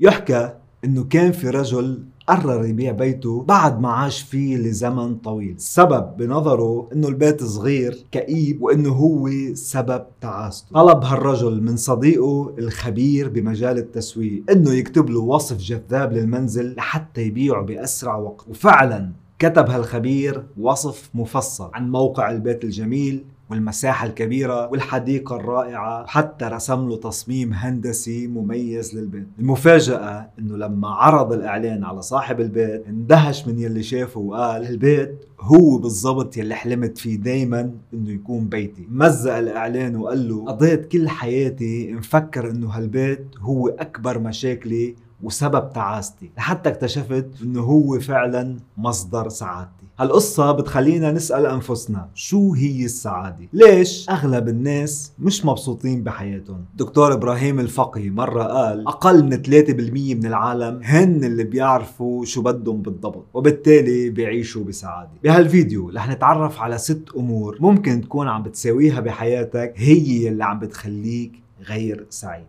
يحكى إنه كان في رجل قرر يبيع بيته بعد ما عاش فيه لزمن طويل. السبب بنظره إنه البيت صغير كئيب وإنه هو سبب تعاسته. طلب هالرجل من صديقه الخبير بمجال التسويق إنه يكتب له وصف جذاب للمنزل لحتى يبيعه بأسرع وقت. وفعلا كتب هالخبير وصف مفصل عن موقع البيت الجميل والمساحة الكبيرة والحديقة الرائعة. وحتى رسم له تصميم هندسي مميز للبيت. المفاجأة إنه لما عرض الإعلان على صاحب البيت اندهش من يلي شافه وقال البيت هو بالضبط يلي حلمت فيه دايما إنه يكون بيتي. مزق الإعلان وقال له قضيت كل حياتي مفكر إنه هالبيت هو أكبر مشاكلي وسبب تعاستي لحتى اكتشفت إنه هو فعلا مصدر سعادتي هالقصة بتخلينا نسأل أنفسنا شو هي السعادة؟ ليش أغلب الناس مش مبسوطين بحياتهم؟ دكتور إبراهيم الفقي مرة قال أقل من 3% من العالم هن اللي بيعرفوا شو بدهم بالضبط وبالتالي بيعيشوا بسعادة بهالفيديو رح نتعرف على ست أمور ممكن تكون عم بتساويها بحياتك هي اللي عم بتخليك غير سعيد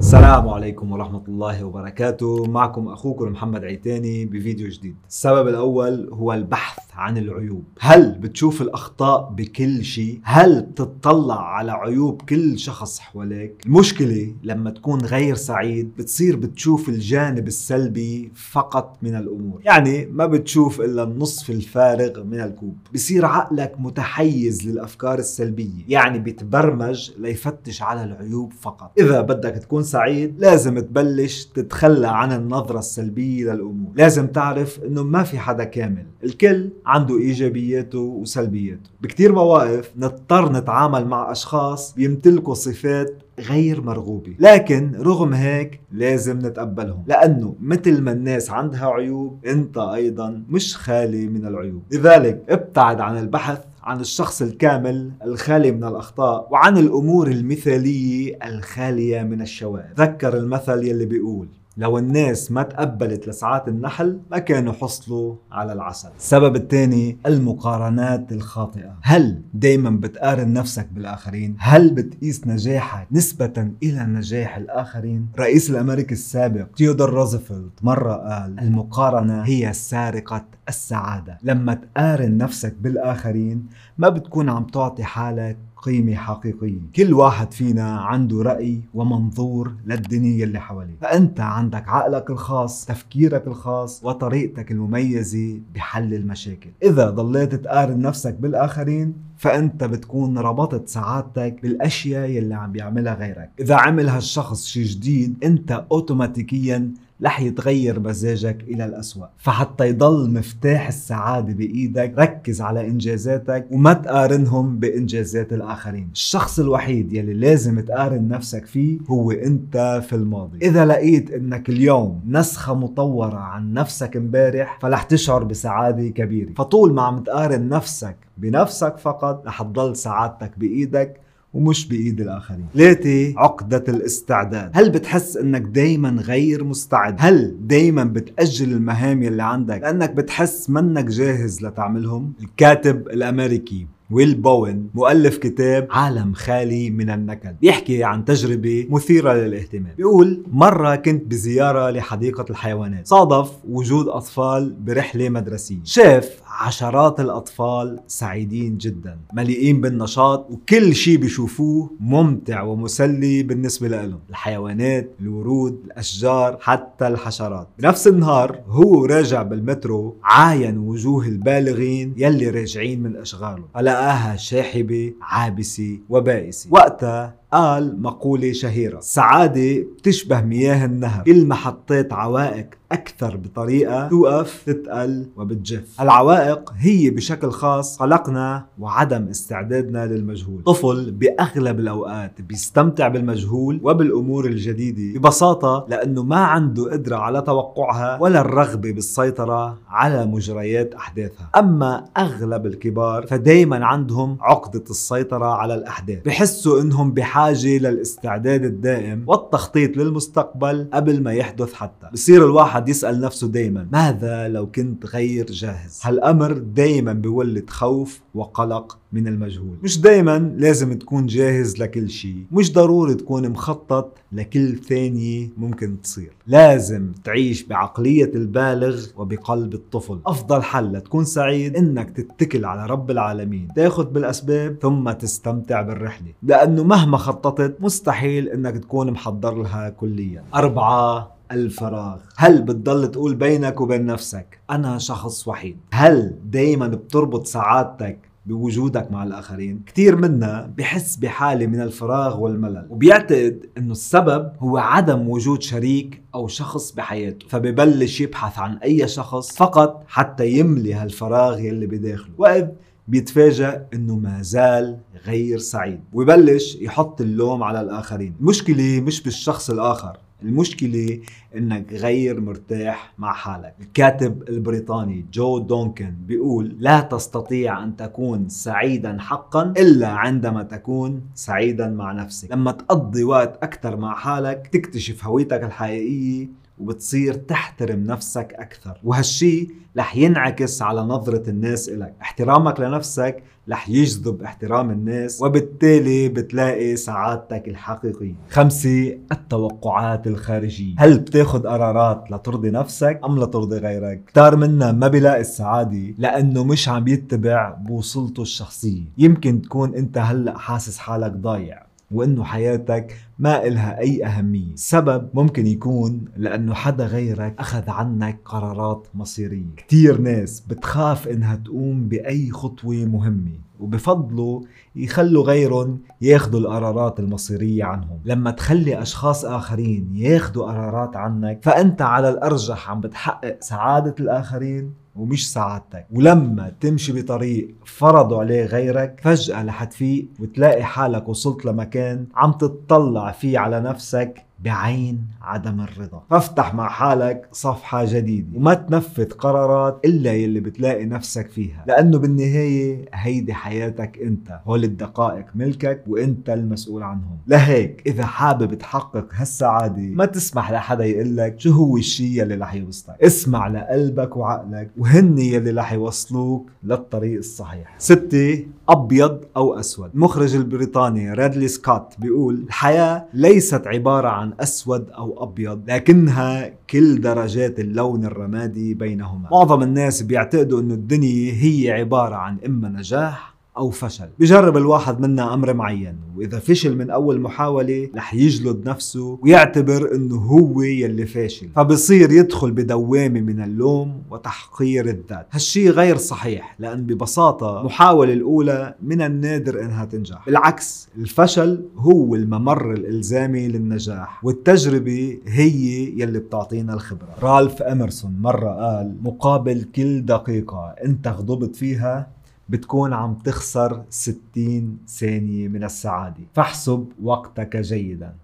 السلام عليكم ورحمة الله وبركاته. معكم أخوكم محمد عيتاني بفيديو جديد. السبب الأول هو البحث عن العيوب. هل بتشوف الأخطاء بكل شيء؟ هل بتطلع على عيوب كل شخص حواليك؟ المشكلة لما تكون غير سعيد بتصير بتشوف الجانب السلبي فقط من الأمور. يعني ما بتشوف إلا النصف الفارغ من الكوب. بصير عقلك متحيز للأفكار السلبية. يعني بيتبرمج ليفتش على العيوب فقط. إذا بدك تكون سعيد لازم تبلش تتخلى عن النظرة السلبية للأمور. لازم تعرف إنه ما في حدا كامل. الكل عنده إيجابياته وسلبياته. بكتير مواقف نضطر نتعامل مع أشخاص بيمتلكوا صفات غير مرغوبة لكن رغم هيك لازم نتقبلهم. لأنه مثل ما الناس عندها عيوب أنت أيضا مش خالي من العيوب. لذلك ابتعد عن البحث عن الشخص الكامل الخالي من الأخطاء وعن الأمور المثالية الخالية من الشوائب ذكر المثل يلي بيقول لو الناس ما تقبلت لسعات النحل ما كانوا حصلوا على العسل السبب الثاني المقارنات الخاطئة هل دايما بتقارن نفسك بالآخرين؟ هل بتقيس نجاحك نسبة إلى نجاح الآخرين؟ رئيس الأمريكي السابق تيودور روزفلت مرة قال المقارنة هي سارقة السعادة لما تقارن نفسك بالآخرين ما بتكون عم تعطي حالك قيمة حقيقية كل واحد فينا عنده رأي ومنظور للدنيا اللي حواليه. فأنت عندك عقلك الخاص تفكيرك الخاص وطريقتك المميزة بحل المشاكل. إذا ضليت تقارن نفسك بالآخرين فأنت بتكون ربطت سعادتك بالأشياء يلي عم بيعملها غيرك. إذا عمل هالشخص شي جديد أنت أوتوماتيكيا رح يتغير مزاجك إلى الأسوأ. فحتى يضل مفتاح السعادة بإيدك ركز على إنجازاتك وما تقارنهم بإنجازات الآخرين. الشخص الوحيد يلي لازم تقارن نفسك فيه هو أنت في الماضي. إذا لقيت أنك اليوم نسخة مطورة عن نفسك امبارح فلح تشعر بسعادة كبيرة. فطول ما عم تقارن نفسك بنفسك فقط رح تضل سعادتك بإيدك ومش بإيد الآخرين. ثلاثة عقدة الاستعداد. هل بتحس إنك دايما غير مستعد؟ هل دايما بتأجل المهام اللي عندك؟ لأنك بتحس منك جاهز لتعملهم؟ الكاتب الأمريكي ويل بوين مؤلف كتاب عالم خالي من النكد بيحكي عن تجربة مثيرة للاهتمام. بيقول مرة كنت بزيارة لحديقة الحيوانات صادف وجود أطفال برحلة مدرسية. شاف عشرات الأطفال سعيدين جدا مليئين بالنشاط وكل شيء بيشوفوه ممتع ومسلي بالنسبة لهم الحيوانات الورود الأشجار حتى الحشرات. بنفس النهار هو راجع بالمترو عاين وجوه البالغين يلي راجعين من أشغاله فلقاها شاحبة عابسة وبائسة. وقتها قال مقولة شهيرة. السعادة بتشبه مياه النهر. كل ما حطيت عوائق أكثر بطريقة توقف تتقل وبتجف. العوائق هي بشكل خاص قلقنا وعدم استعدادنا للمجهول. طفل بأغلب الأوقات بيستمتع بالمجهول وبالأمور الجديدة ببساطة لأنه ما عنده قدرة على توقعها ولا الرغبة بالسيطرة على مجريات أحداثها. أما أغلب الكبار فدايما عندهم عقدة السيطرة على الأحداث. بحسوا إنهم بحاجة للاستعداد الدائم والتخطيط للمستقبل قبل ما يحدث حتى. بصير الواحد يسأل نفسه دايما ماذا لو كنت غير جاهز؟ هالأمر دايما بيولد خوف وقلق من المجهول. مش دايما لازم تكون جاهز لكل شيء. مش ضروري تكون مخطط لكل ثانية ممكن تصير. لازم تعيش بعقلية البالغ وبقلب الطفل. أفضل حل لتكون سعيد إنك تتكل على رب العالمين. تاخد بالأسباب ثم تستمتع بالرحلة. لأنه مهما خططت مستحيل إنك تكون محضر لها كليا. أربعة الفراغ. هل بتضل تقول بينك وبين نفسك أنا شخص وحيد هل دايما بتربط سعادتك بوجودك مع الآخرين. كثير منا بحس بحالة من الفراغ والملل وبيعتقد أنه السبب هو عدم وجود شريك أو شخص بحياته فببلش يبحث عن أي شخص فقط حتى يملي هالفراغ يلي بداخله. وإذ بيتفاجأ إنه ما زال غير سعيد ويبلش يحط اللوم على الآخرين. المشكلة مش بالشخص الآخر. المشكلة إنك غير مرتاح مع حالك. الكاتب البريطاني جو دونكن بيقول لا تستطيع أن تكون سعيدا حقا إلا عندما تكون سعيدا مع نفسك. لما تقضي وقت أكثر مع حالك تكتشف هويتك الحقيقية وبتصير تحترم نفسك أكثر. وهالشي رح ينعكس على نظرة الناس إلك. احترامك لنفسك رح يجذب احترام الناس وبالتالي بتلاقي سعادتك الحقيقية. خمسة التوقعات الخارجية. هل بتاخد قرارات لترضي نفسك أم لترضي غيرك؟ كتار منا ما بيلاقي السعادة لأنه مش عم يتبع بوصلته الشخصية. يمكن تكون أنت هلأ حاسس حالك ضايع وإنه حياتك ما إلها أي أهمية. السبب ممكن يكون لأنه حدا غيرك أخذ عنك قرارات مصيرية. كتير ناس بتخاف إنها تقوم بأي خطوة مهمة وبفضلوا يخلوا غيرهم ياخذوا القرارات المصيرية عنهم. لما تخلي أشخاص آخرين ياخذوا قرارات عنك فأنت على الأرجح عم بتحقق سعادة الآخرين ومش سعادتك. ولما تمشي بطريق فرضوا عليه غيرك فجأة رح تفيق وتلاقي حالك وصلت لمكان عم تتطلع فيه على نفسك. بعين عدم الرضا. فافتح مع حالك صفحة جديدة. وما تنفذ قرارات إلا يلي بتلاقي نفسك فيها. لأنه بالنهاية هيدي حياتك أنت. هول الدقائق ملكك وأنت المسؤول عنهم. لهيك إذا حابب تحقق هالسعادة ما تسمح لحدا يقلك شو هو الشيء يلي رح يوصلك. اسمع لقلبك وعقلك وهن يلي رح يوصلوك للطريق الصحيح. ستة أبيض أو أسود. المخرج البريطاني رادلي سكوت بيقول الحياة ليست عبارة عن أسود أو أبيض لكنها كل درجات اللون الرمادي بينهما. معظم الناس بيعتقدوا أن الدنيا هي عبارة عن إما نجاح أو فشل. بجرب الواحد منا أمر معين وإذا فشل من أول محاولة رح يجلد نفسه ويعتبر أنه هو يلي فاشل. فبصير يدخل بدوامة من اللوم وتحقير الذات. هالشي غير صحيح لأن ببساطة المحاولة الأولى من النادر أنها تنجح. بالعكس الفشل هو الممر الإلزامي للنجاح والتجربة هي يلي بتعطينا الخبرة. رالف أمرسون مرة قال مقابل كل دقيقة أنت غضبت فيها بتكون عم تخسر 60 ثانية من السعادة. فاحسب وقتك جيدا.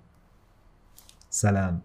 سلام.